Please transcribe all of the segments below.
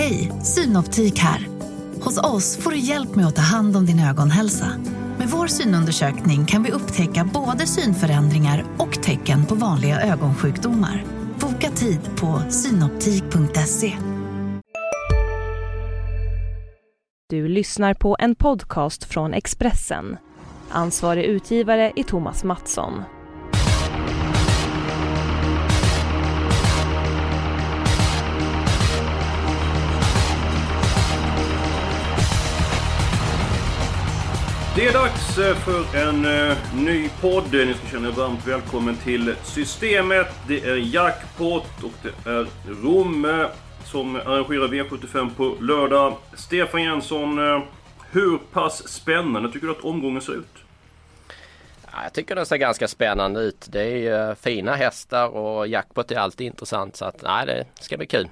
Hej, Synoptik här. Hos oss får du hjälp med att ta hand om din ögonhälsa. Med vår synundersökning kan vi upptäcka både synförändringar och tecken på vanliga ögonsjukdomar. Boka tid på synoptik.se. Du lyssnar på en podcast från Expressen. Ansvarig utgivare är Thomas Mattsson. Det är dags eh, för en uh, ny podd. Ni ska känna er varmt välkommen till Systemet. Det är Jackpot och det är Romme som arrangerar V75 på lördag. Stefan Jensson, uh, hur pass spännande tycker du att omgången ser ut? Jag tycker den ser ganska spännande ut. Det är ju fina hästar och jackpot är alltid intressant så att nej, det ska bli kul.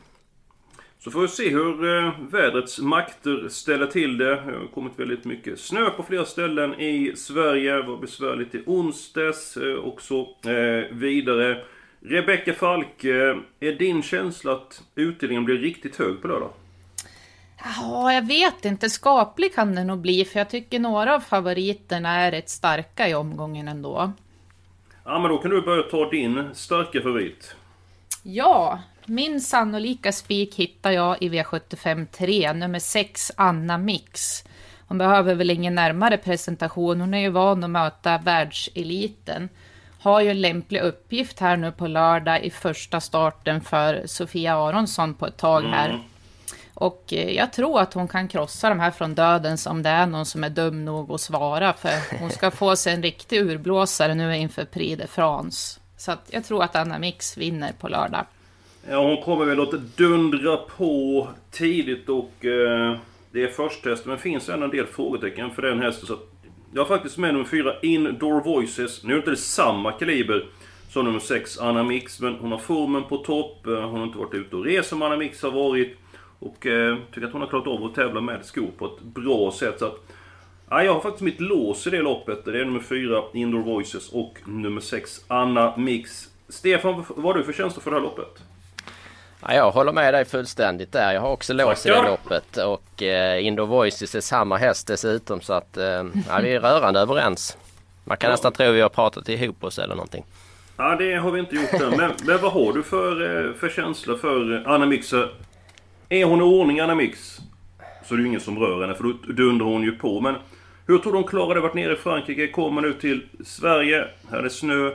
Så får vi se hur eh, vädrets makter ställer till det. Det har kommit väldigt mycket snö på flera ställen i Sverige. Det var besvärligt i onsdags eh, och så eh, vidare. Rebecka Falk, är din känsla att utdelningen blir riktigt hög på lördag? Ja, jag vet inte. Skaplig kan det nog bli, för jag tycker några av favoriterna är rätt starka i omgången ändå. Ja, men då kan du börja ta din starka favorit. Ja, min sannolika spik hittar jag i V75 3, nummer 6, Anna Mix. Hon behöver väl ingen närmare presentation, hon är ju van att möta världseliten. Har ju en lämplig uppgift här nu på lördag i första starten för Sofia Aronsson på ett tag här. Mm. Och eh, jag tror att hon kan krossa de här från döden om det är någon som är dum nog att svara. För hon ska få sig en riktig urblåsare nu inför Prix de France. Så jag tror att Anna Mix vinner på lördag. Ja, hon kommer väl att dundra på tidigt och eh, det är först Men det finns ändå en del frågetecken för den hästen. Så jag har faktiskt med nummer 4, Indoor Voices. Nu är det inte det samma kaliber som nummer 6, Anna Mix. Men hon har formen på topp. Eh, hon har inte varit ute och rest som Anna Mix har varit. Och eh, tycker att hon har klarat av att tävla med skor på ett bra sätt. Så att, ja, jag har faktiskt mitt lås i det loppet. Det är nummer 4, Indoor Voices och nummer 6, Anna Mix. Stefan, vad har du för känslor för det här loppet? Ja, jag håller med dig fullständigt där. Jag har också lås i det loppet. Och eh, Indo Voices är samma häst dessutom. Så att eh, ja, vi är rörande överens. Man kan ja. nästan tro att vi har pratat ihop oss eller någonting. Ja, det har vi inte gjort än. Men, men vad har du för, eh, för känsla för Anna Mix? Är hon i ordning, Anna Mix, så är det ju ingen som rör henne, för då dundrar hon ju på. Men hur tror du hon klarar det? Varit nere i Frankrike, kommer nu till Sverige. Här är det snö.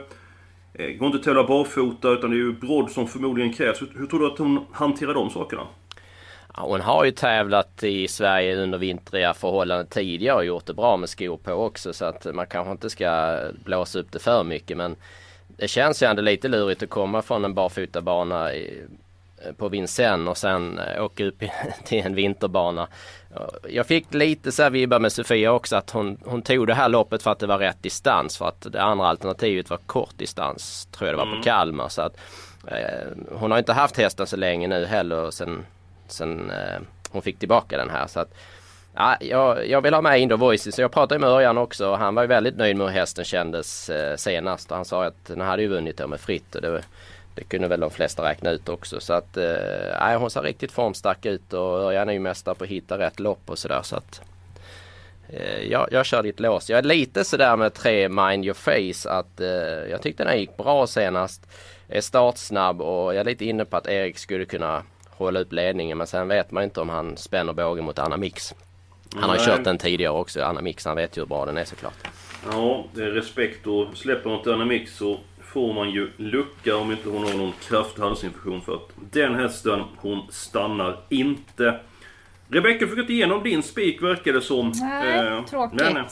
Eh, går inte att tävla barfota utan det är ju brodd som förmodligen krävs. Hur, tror du att hon hanterar de sakerna? Ja, hon har ju tävlat i Sverige under vintriga förhållanden tidigare och gjort det bra med skor på också så att man kanske inte ska blåsa upp det för mycket men det känns ju ändå lite lurigt att komma från en barfotabana på Vincennes och sen eh, åka upp till en vinterbana. Jag fick lite så här vibbar med Sofia också att hon, hon tog det här loppet för att det var rätt distans. För att det andra alternativet var kort distans. Tror jag det var mm. på Kalmar. Så att, eh, hon har inte haft hästen så länge nu heller sen, sen eh, hon fick tillbaka den här. Så att, ja, jag, jag vill ha med Indo Voices. Jag pratade med Örjan också och han var väldigt nöjd med hur hästen kändes eh, senast. Han sa att den hade ju vunnit med fritt. Och det, det kunde väl de flesta räkna ut också. Så att, eh, hon ser riktigt formstark ut och Örjan är ju mästare på att hitta rätt lopp och sådär. Så att, eh, jag, jag kör ditt lås. Jag är lite sådär med tre Mind Your Face att eh, jag tyckte den gick bra senast. Är startsnabb och jag är lite inne på att Erik skulle kunna hålla upp ledningen men sen vet man inte om han spänner bågen mot Anna Mix. Han har ju kört den tidigare också, Anna Mix. Han vet ju hur bra den är såklart. Ja, det är respekt och släpper till Anna Mix så får man ju lucka om inte hon har någon kraftig halsinfektion för att den hästen, hon stannar inte. Rebecka fick inte igenom din spik verkar det som. Nej, eh, tråkigt. Nej, nej.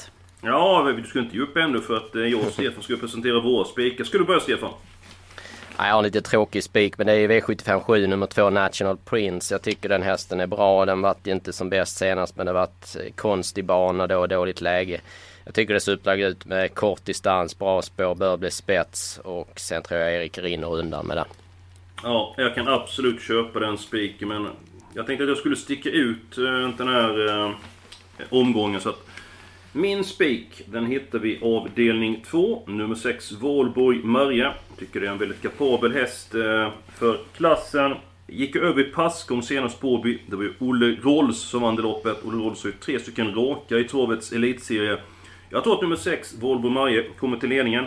Ja, du ska inte ge upp ännu för att eh, jag och Stefan ska presentera våra spikar. Ska du börja Stefan? Ja, jag har en lite tråkig spik men det är V757 nummer 2 National Prince. Jag tycker den hästen är bra. Den vart inte som bäst senast men det varit konstig bana då, dåligt läge. Jag tycker det ser upplagt ut med kort distans, bra spår, bör bli spets och sen tror jag Erik rinner undan med det. Ja, jag kan absolut köpa den spiken men jag tänkte att jag skulle sticka ut eh, den här eh, omgången så att min spik, den hittar vi avdelning 2, nummer 6, Valborg Maria. Tycker det är en väldigt kapabel häst eh, för klassen. Gick över i Paskom senast på Åby. Det var ju Olle Rolls som vann det loppet. Olle Rolls har ju tre stycken raka i Travets elitserie. Jag tror att nummer 6, Volvo Maje, kommer till ledningen.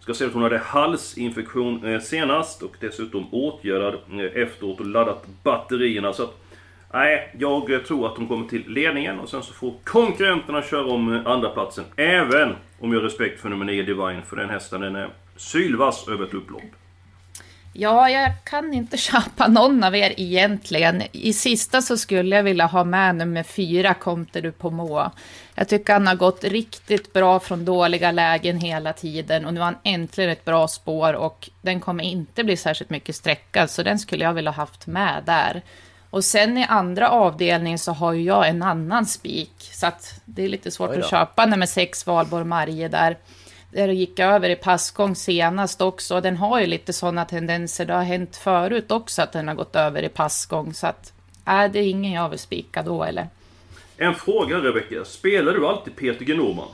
Ska se att hon hade halsinfektion eh, senast och dessutom åtgärdad eh, efteråt och laddat batterierna. Så att, nej, jag eh, tror att hon kommer till ledningen och sen så får konkurrenterna köra om andra platsen Även om jag har respekt för nummer 9 Divine, för den hästen den är sylvass över ett upplopp. Ja, jag kan inte köpa någon av er egentligen. I sista så skulle jag vilja ha med nummer fyra, Kommer du på må. Jag tycker han har gått riktigt bra från dåliga lägen hela tiden och nu har han äntligen ett bra spår och den kommer inte bli särskilt mycket sträckad så den skulle jag vilja haft med där. Och sen i andra avdelningen så har ju jag en annan spik så att det är lite svårt att köpa nummer sex Valborg Marje där där det gick över i passgång senast också. Den har ju lite sådana tendenser. Det har hänt förut också att den har gått över i passgång. Så att, är det är ingen jag vill spika då eller? En fråga Rebecka. Spelar du alltid Peter G. Norman?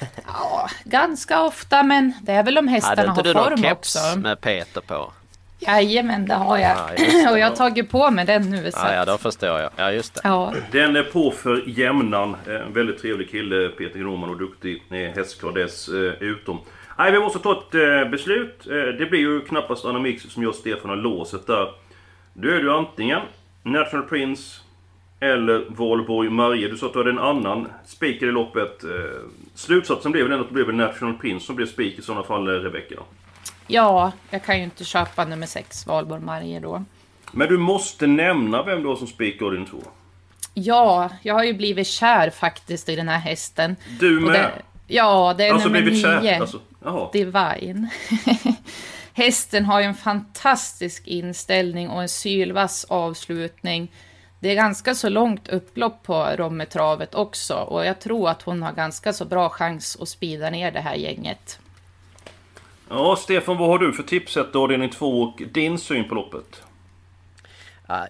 Ja, ganska ofta men det är väl om hästarna har form också. Hade inte du någon keps med Peter på? Jajamän, det har jag. Ja, det, och jag har tagit på mig den nu. Så. Ja, ja, då förstår jag. Ja, just det. Ja. Den är på för jämnan. En väldigt trevlig kille, Peter Groman, och duktig hästkarl dessutom. Nej, vi måste ta ett eh, beslut. Eh, det blir ju knappast Anna Mix som gör Stefan och låset där. Då är det ju antingen National Prince eller Valborg Marie. Du sa att du hade en annan speaker i loppet. Eh, slutsatsen blev väl att det blev National Prince som blev speaker i sådana fall, Rebecka? Ja, jag kan ju inte köpa nummer 6, Valborg Marie då. Men du måste nämna vem du har som spikar din två. Ja, jag har ju blivit kär faktiskt i den här hästen. Du med? Det, ja, det är alltså, nummer blivit nio. Kär. Alltså, Divine. Hästen har ju en fantastisk inställning och en sylvass avslutning. Det är ganska så långt upplopp på Rommetravet också och jag tror att hon har ganska så bra chans att spida ner det här gänget. Ja, Stefan, vad har du för tipset avdelning 2 och din syn på loppet?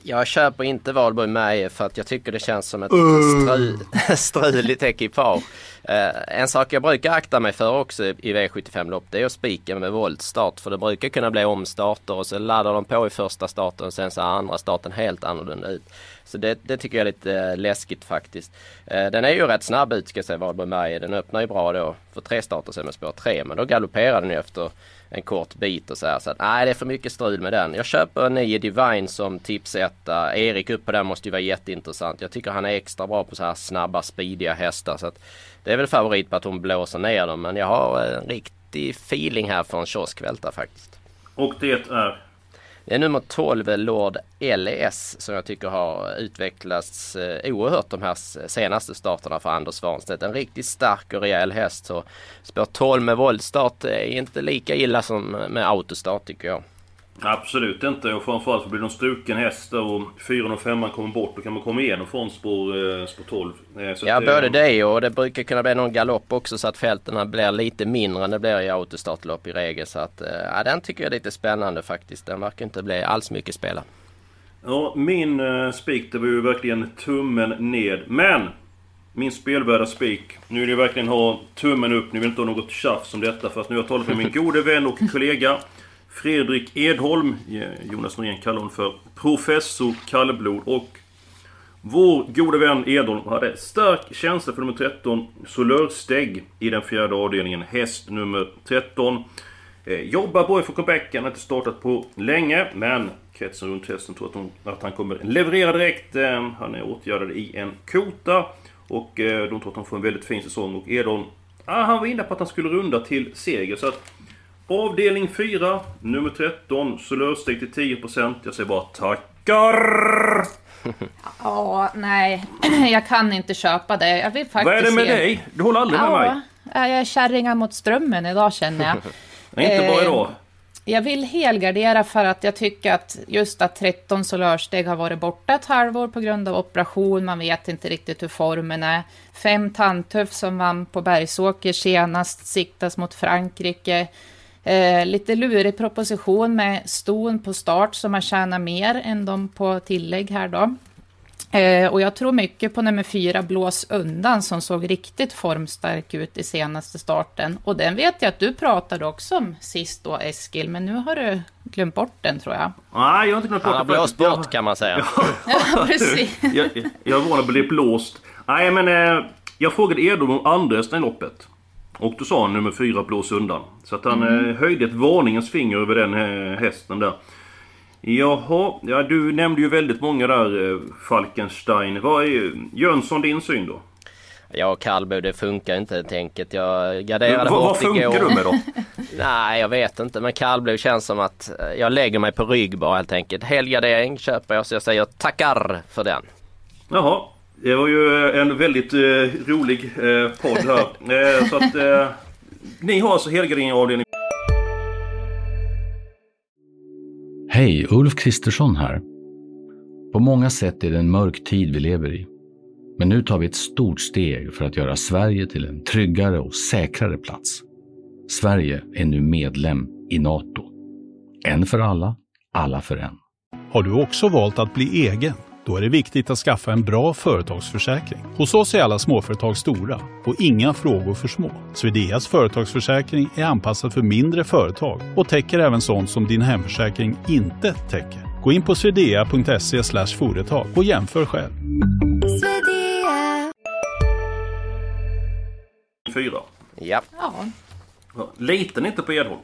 Jag köper inte Valborg med för att jag tycker det känns som ett stru struligt ekipage. Uh, en sak jag brukar akta mig för också i V75-lopp det är att spika med voltstart. För det brukar kunna bli omstarter och så laddar de på i första starten och sen så är andra starten helt annorlunda ut. Så det, det tycker jag är lite eh, läskigt faktiskt. Eh, den är ju rätt snabb ut ska jag säga Valborg Maje. Den öppnar ju bra då för tre starter sen med spår tre. Men då galopperar den ju efter en kort bit och så här. Så att nej det är för mycket strul med den. Jag köper 9 Divine som tipsetta. Erik upp på den måste ju vara jätteintressant. Jag tycker han är extra bra på så här snabba, speediga hästar. Så att det är väl favorit på att hon blåser ner dem. Men jag har eh, en riktig feeling här för en kioskvälta faktiskt. Och det är? Det är nummer 12 Lord LS som jag tycker har utvecklats eh, oerhört de här senaste starterna för Anders Svanstedt. En riktigt stark och rejäl häst. Så spår 12 med voltstart är inte lika illa som med autostart tycker jag. Absolut inte. Och framförallt så blir de struken hästar och 4 och 5 kommer bort. Då kan man komma igenom från spår, eh, spår 12. Eh, så ja, både det och det brukar kunna bli någon galopp också så att fälten blir lite mindre än det blir i autostartlopp i regel. Så att, eh, ja, den tycker jag är lite spännande faktiskt. Den verkar inte bli alls mycket spela. Ja, min uh, spik det var ju verkligen tummen ned. Men! Min spelvärda spik. Nu vill jag verkligen ha tummen upp. Ni vill inte ha något tjafs om detta. För att nu har jag talat med min gode vän och kollega Fredrik Edholm, Jonas Norén kallar honom för Professor Kallblod och vår gode vän Edholm hade stark känsla för nummer 13 Solörsteg i den fjärde avdelningen, häst nummer 13. Eh, jobbar bra för comebacken, har inte startat på länge men kretsen runt hästen tror att, hon, att han kommer leverera direkt. Eh, han är åtgärdad i en kota och eh, de tror att han får en väldigt fin säsong och Edholm ah, han var inne på att han skulle runda till seger så att Avdelning 4, nummer 13, Solörsteg till 10%. Jag säger bara tackar! Ja, nej. Jag kan inte köpa det. Jag vill faktiskt Vad är det med se... dig? Du håller aldrig med mig. Jag är kärringar mot strömmen idag känner jag. inte idag. Eh, jag vill helgardera för att jag tycker att just att 13 solörsteg har varit borta ett halvår på grund av operation. Man vet inte riktigt hur formen är. Fem Tandtuff som vann på Bergsåker senast siktas mot Frankrike. Eh, lite lurig proposition med ston på start som man tjänar mer än de på tillägg här då. Eh, och jag tror mycket på nummer fyra, Blås undan, som såg riktigt formstark ut i senaste starten. Och den vet jag att du pratade också om sist då, Eskil, men nu har du glömt bort den tror jag. Nej, jag har inte glömt bort den. Han har blåst bort kan man säga. ja, precis. jag, jag var att bli blåst. Nej, men eh, jag frågade Edom om Andersen i loppet. Och då sa han nummer fyra blås undan. Så att han mm. eh, höjde ett varningens finger över den eh, hästen där. Jaha, ja du nämnde ju väldigt många där eh, Falkenstein. Vad är Jönsson din syn då? Ja, Kallbo det funkar inte helt enkelt. Jag garderade vad, Vad funkar du med då? Nej, jag vet inte. Men Kallblod känns som att jag lägger mig på rygg bara helt enkelt. Helgardering köper jag så jag säger tackar för den. Jaha, det var ju en väldigt eh, rolig eh, podd här. eh, så att eh, ni har alltså helgardering avdelning Hej, Ulf Kristersson här. På många sätt är det en mörk tid vi lever i. Men nu tar vi ett stort steg för att göra Sverige till en tryggare och säkrare plats. Sverige är nu medlem i Nato. En för alla, alla för en. Har du också valt att bli egen? Då är det viktigt att skaffa en bra företagsförsäkring. Hos oss är alla småföretag stora och inga frågor för små. Swedeas företagsförsäkring är anpassad för mindre företag och täcker även sånt som din hemförsäkring inte täcker. Gå in på swedea.se företag och jämför själv. Fyra. Ja. ja. Litar ni inte på Edholm?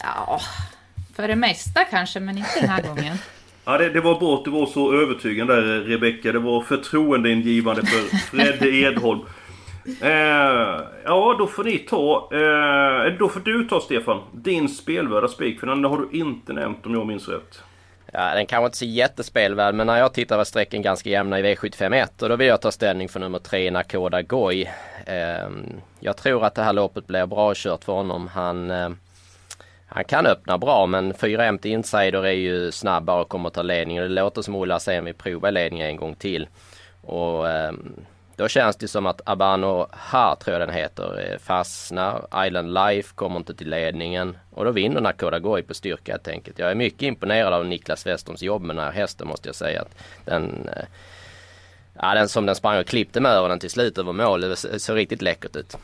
Ja, för det mesta kanske, men inte den här gången. Ja, det, det, var bra att du var så övertygande där Rebecka. Det var förtroendeingivande för Fredde Edholm. Eh, ja, då får ni ta... Eh, då får du ta Stefan. Din spelvärda spik. För den har du inte nämnt om jag minns rätt. Ja, den kanske inte så jättespelvärd men när jag tittar var strecken ganska jämna i V751 och då vill jag ta ställning för nummer 3 Nakoda Goy. Eh, jag tror att det här loppet blir bra kört för honom. Han... Eh, han kan öppna bra men 4 MT Insider är ju snabbare och kommer ta ledningen. Det låter som Ola säger vi provar ledningen en gång till. Och eh, då känns det som att Abano Ha tror jag den heter eh, fastnar. Island Life kommer inte till ledningen. Och då vinner Nakoda Goy på styrka helt enkelt. Jag är mycket imponerad av Niklas Westerns jobb med den här hästen måste jag säga. Att den, eh, ja, den som den sprang och klippte med öronen den till slut över mål. Det såg riktigt läckert ut.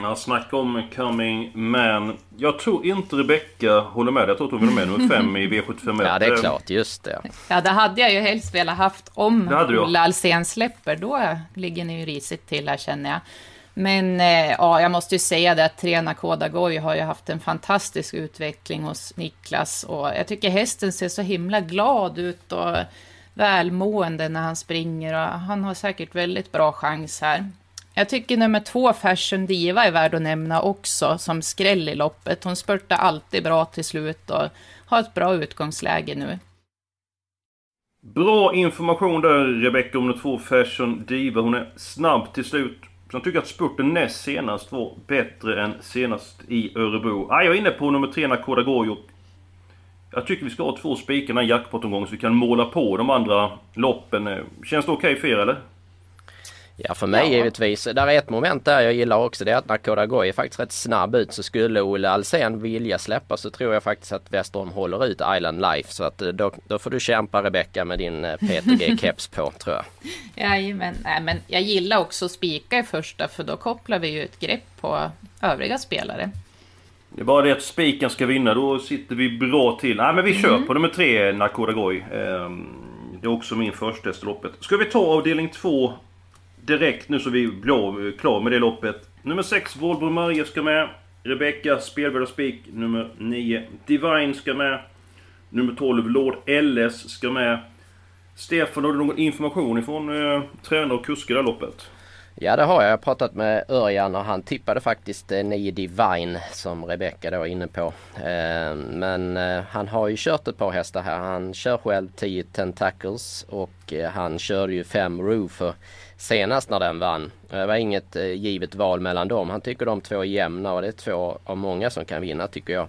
Ja, snacka om coming man. Jag tror inte Rebecka håller med. Jag tror att hon vill med nummer 5 i V75. Ja, det är klart. Just det. Ja, det hade jag ju helst velat haft om Ola Alsen släpper. Då ligger ni ju risigt till här känner jag. Men eh, ja, jag måste ju säga det att Trena Koda Goy har ju haft en fantastisk utveckling hos Niklas. Och jag tycker hästen ser så himla glad ut och välmående när han springer. Och han har säkert väldigt bra chans här. Jag tycker nummer två, Fashion Diva, är värd att nämna också som skräll i loppet. Hon spurtar alltid bra till slut och har ett bra utgångsläge nu. Bra information där Rebecca om nummer två, Fashion Diva. Hon är snabb till slut. Jag tycker att spurten näst senast var bättre än senast i Örebro. Ah, jag är inne på nummer tre, Nakoda Gojo. Jag tycker vi ska ha två spikar i jackpot-omgången så vi kan måla på de andra loppen. Eh, känns det okej okay för er eller? Ja för mig ja. givetvis. Där är ett moment där jag gillar också. Det är att när Kodagoy är faktiskt rätt snabb ut så skulle Olle Alsen vilja släppa så tror jag faktiskt att Westerholm håller ut Island Life. Så att eh, då, då får du kämpa Rebecka med din eh, PTG-keps på tror jag. Jajamän. Nej, men jag gillar också att spika i första för då kopplar vi ju ett grepp på övriga spelare. Det är bara det att spiken ska vinna, då sitter vi bra till. Nej men vi kör mm. på nummer tre, Nakoda Goy. Ehm, det är också min första loppet. Ska vi ta avdelning två direkt nu så vi blå klara med det loppet. Nummer 6, Volvo Marie ska med. Rebecca, Spelvärda Spik. Nummer 9, Divine ska med. Nummer 12, Lord LS ska med. Stefan, har du någon information ifrån eh, tränare och kuskar det här loppet? Ja det har jag. Jag har pratat med Örjan och han tippade faktiskt eh, nio Divine som Rebecca då är inne på. Eh, men eh, han har ju kört ett par hästar här. Han kör själv 10 Tentacles och han körde ju 5 Roofer senast när den vann. Det var inget givet val mellan dem. Han tycker de två är jämna och det är två av många som kan vinna tycker jag.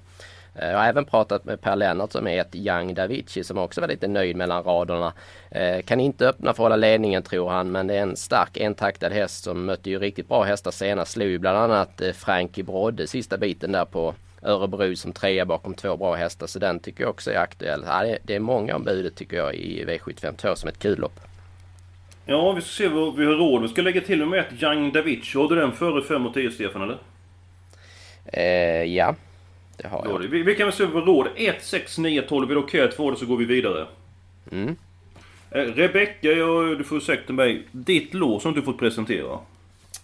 Eh, jag har även pratat med Per Lennart som är ett Young Davici som också var lite nöjd mellan raderna. Eh, kan inte öppna för att hålla ledningen tror han men det är en stark entaktad häst som mötte ju riktigt bra hästar senast. Slog ju bland annat Frankie Brodde sista biten där på Örebro som trea bakom två bra hästar så den tycker jag också är aktuell. Ja, det är många om budet tycker jag i V752 som ett kul lopp. Ja, vi ska se vad vi har råd. Vi ska lägga till med ett Young Davici. Har du den före 5 och 10 Stefan eller? Eh, ja, det har jag. Vi, vi kan väl se vad råd. 1, 6, 9, 12. Är det okej att få det så går vi vidare. Mm. Eh, Rebecka, jag, du får ursäkta mig. Ditt lås som du fått presentera.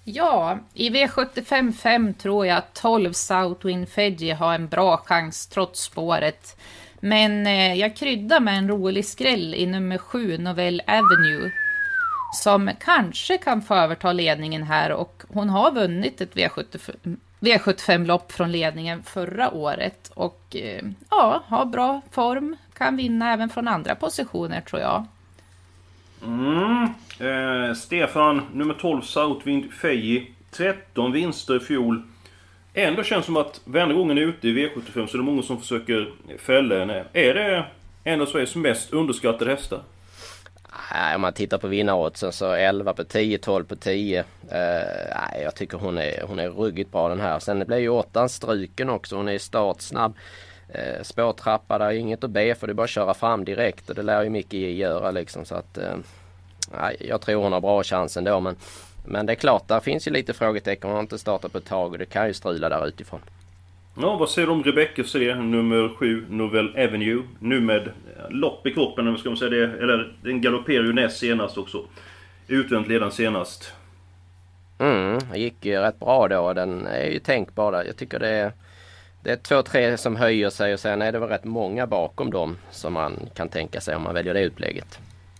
Ja, i V75 5 tror jag att 12 Southwind Fedji har en bra chans trots spåret. Men eh, jag kryddar med en rolig skräll i nummer 7, Novell Avenue. Som kanske kan få överta ledningen här och hon har vunnit ett V75, V75-lopp från ledningen förra året. Och eh, ja, har bra form, kan vinna även från andra positioner tror jag. Mm. Eh, Stefan, nummer 12 Southwind Feji. 13 vinster i fjol. Ändå känns som att varenda gången är ute i V75 så är det många som försöker fälla henne. Är det en av Sveriges mest underskattade hästar? Om man tittar på vinnaroddsen så 11 på 10, 12 på 10. Uh, eh, nej, jag tycker hon är, hon är ruggigt bra den här. Sen blir ju åttan struken också. Hon är startsnabb. Uh, spårtrappa, där är inget att be för. Det är bara att köra fram direkt och det lär ju Micke göra liksom. Så att, uh, nej, jag tror hon har bra chans ändå. Men, men det är klart, där finns ju lite frågetecken. Hon har inte startat på ett tag och det kan ju strula där utifrån. Ja, vad säger du om Rebecca C, nummer 7, Novel Avenue? Nu med eh, lopp i kroppen, ska man säga det? Eller den galopperar ju näst senast också. Utvänt ledan senast. Mm, det gick ju rätt bra då. Den är ju tänkbar där. Jag tycker det är... Det är två, tre som höjer sig och sen är det väl rätt många bakom dem som man kan tänka sig om man väljer det utlägget.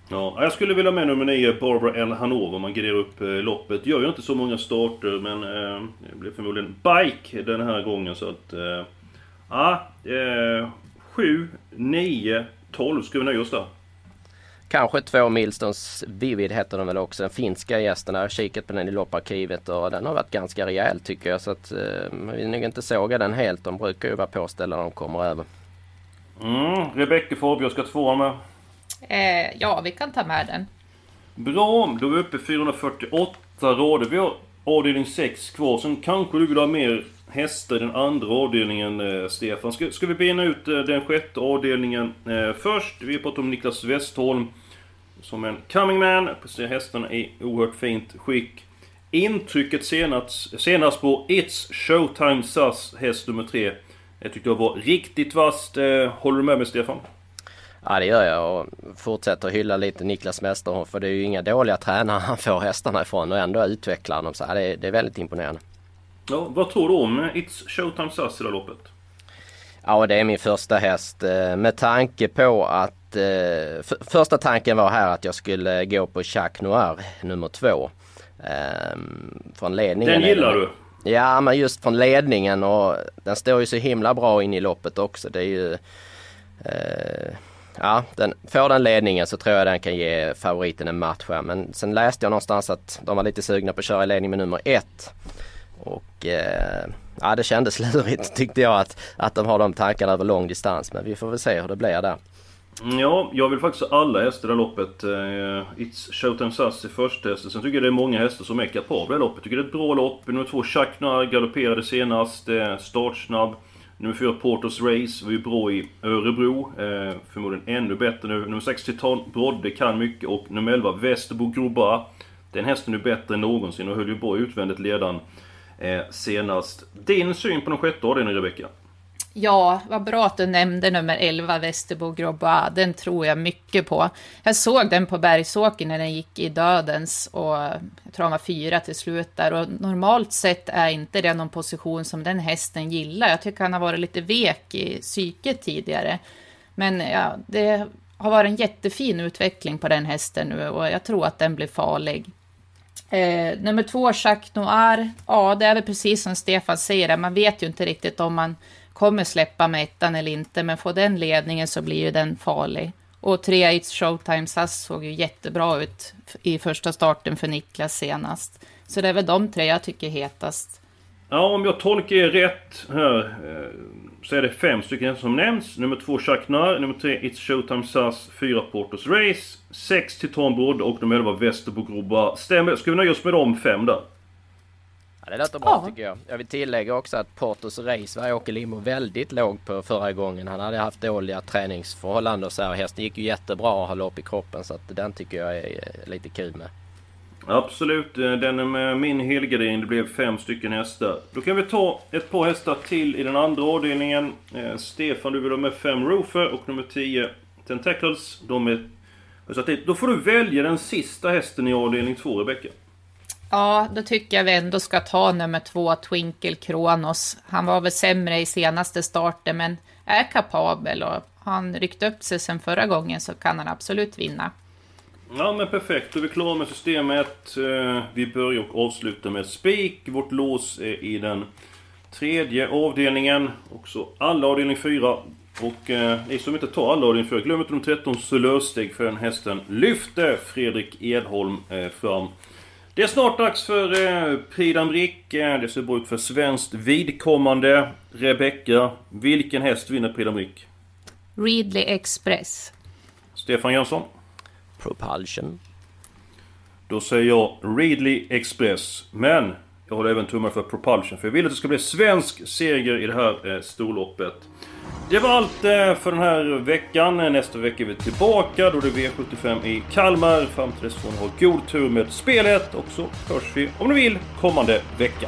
Ja, jag skulle vilja ha med nummer 9, Barbara L. Hanover, man graderar upp eh, loppet. Gör ju inte så många starter, men eh, det blir förmodligen bike den här gången. Så att... Eh, ja, eh, 7, 9, 12 ska vi nöja oss där. Kanske två Milstons Vivid heter den väl också. Den finska gästen. Jag har kikat på den i lopparkivet och den har varit ganska rejäl tycker jag. Så att eh, vi vill nog inte såga den helt. De brukar ju vara påställda när de kommer över. Mm, Rebecka Fabio ska tvåa med. Eh, ja, vi kan ta med den. Bra, då är vi uppe i 448 rader. Vi har avdelning 6 kvar. Sen kanske du vill ha mer hästar i den andra avdelningen, eh, Stefan. Ska, ska vi bena ut eh, den sjätte avdelningen eh, först? Vi pratar om Niklas Westholm. Som en coming man. Hästarna i oerhört fint skick. Intrycket senast, senast på It's Showtime SAS, häst nummer 3. Jag tyckte det var riktigt vasst. Eh, håller du med mig Stefan? Ja det gör jag och fortsätter hylla lite Niklas Westerhoff för det är ju inga dåliga tränare han får hästarna ifrån och ändå utvecklar dem. Så det, är, det är väldigt imponerande. Ja, vad tror du om It's Showtime SAS i det loppet? Ja det är min första häst eh, med tanke på att eh, första tanken var här att jag skulle gå på Jacques Noir nummer två. Eh, från ledningen. Den gillar du? Ja men just från ledningen och den står ju så himla bra in i loppet också. Det är ju eh, Ja, den, får den ledningen så tror jag den kan ge favoriten en match här. Men sen läste jag någonstans att de var lite sugna på att köra i ledning med nummer ett. Och eh, ja, det kändes lurigt tyckte jag att, att de har de tankarna över lång distans. Men vi får väl se hur det blir där. Mm, ja, jag vill faktiskt ha alla hästar i loppet. Eh, It's Showtime SAS i första hästen. Sen tycker jag det är många hästar som är kapabla i loppet. Jag tycker det är ett bra lopp. Nummer två, Chakna galopperade senast. Startsnabb. Nummer 4 Portos Race var ju bra i Örebro. Eh, förmodligen ännu bättre nu. Nummer 6 Titan Brodde kan mycket och nummer 11 Västerbo Groba. Den hästen är bättre än någonsin och höll ju bra utvändigt ledan eh, senast. Din syn på den sjätte avdelningen Rebecka? Ja, vad bra att du nämnde nummer 11, Västerbo Grobois. Den tror jag mycket på. Jag såg den på Bergsåker när den gick i dödens och jag tror han var fyra till slut där. Och normalt sett är inte det någon position som den hästen gillar. Jag tycker han har varit lite vek i psyket tidigare. Men ja, det har varit en jättefin utveckling på den hästen nu och jag tror att den blir farlig. Eh, nummer två, Jacques Noir. Ja, det är väl precis som Stefan säger, man vet ju inte riktigt om man kommer släppa med ettan eller inte, men får den ledningen så blir ju den farlig. Och trea It's Showtime SAS såg ju jättebra ut i första starten för Niklas senast. Så det är väl de tre jag tycker hetast. Ja, om jag tolkar er rätt här eh, så är det fem stycken som nämns. Nummer två Chaknar, nummer tre It's Showtime SAS, fyra Portos Race, sex Titan Brodd och nummer elva Västerbo Groba. Stämmer? Ska vi nöja oss med de fem där? Ja, det låter bra ja. tycker jag. Jag vill tillägga också att Portos race var Åke Limo väldigt låg på förra gången. Han hade haft dåliga träningsförhållanden och så här. Hästen gick ju jättebra att ha lopp i kroppen så att den tycker jag är lite kul med. Absolut, eh, den är med min helgardin. Det blev fem stycken hästar. Då kan vi ta ett par hästar till i den andra avdelningen. Eh, Stefan, du vill ha med fem Roofer och nummer 10 Tentacles. De är... Då får du välja den sista hästen i avdelning 2, Rebecka. Ja, då tycker jag vi ändå ska ta nummer två, Twinkle Kronos. Han var väl sämre i senaste starten, men är kapabel och har han ryckt upp sig sen förra gången så kan han absolut vinna. Ja men perfekt, då är vi klara med systemet. Eh, vi börjar och avslutar med spik. Vårt lås är i den tredje avdelningen. Också alla avdelning 4. Och eh, ni som inte tar alla avdelning 4, glöm inte de 13 Solörsteg för den hästen lyfte Fredrik Edholm eh, fram. Det är snart dags för eh, Prix d'Amérique. Det ser bra ut för svenskt vidkommande. Rebecka, vilken häst vinner Prix d'Amérique? Ridley Express. Stefan Jönsson? Propulsion. Då säger jag Ridley Express. Men jag håller även tummar för Propulsion. För jag vill att det ska bli svensk seger i det här eh, storloppet. Det var allt eh, för den här veckan. Eh, nästa vecka är vi tillbaka. Då det är V75 i Kalmar. Fram till dess får ni ha god tur med spelet. Och så hörs vi, om ni vill, kommande vecka.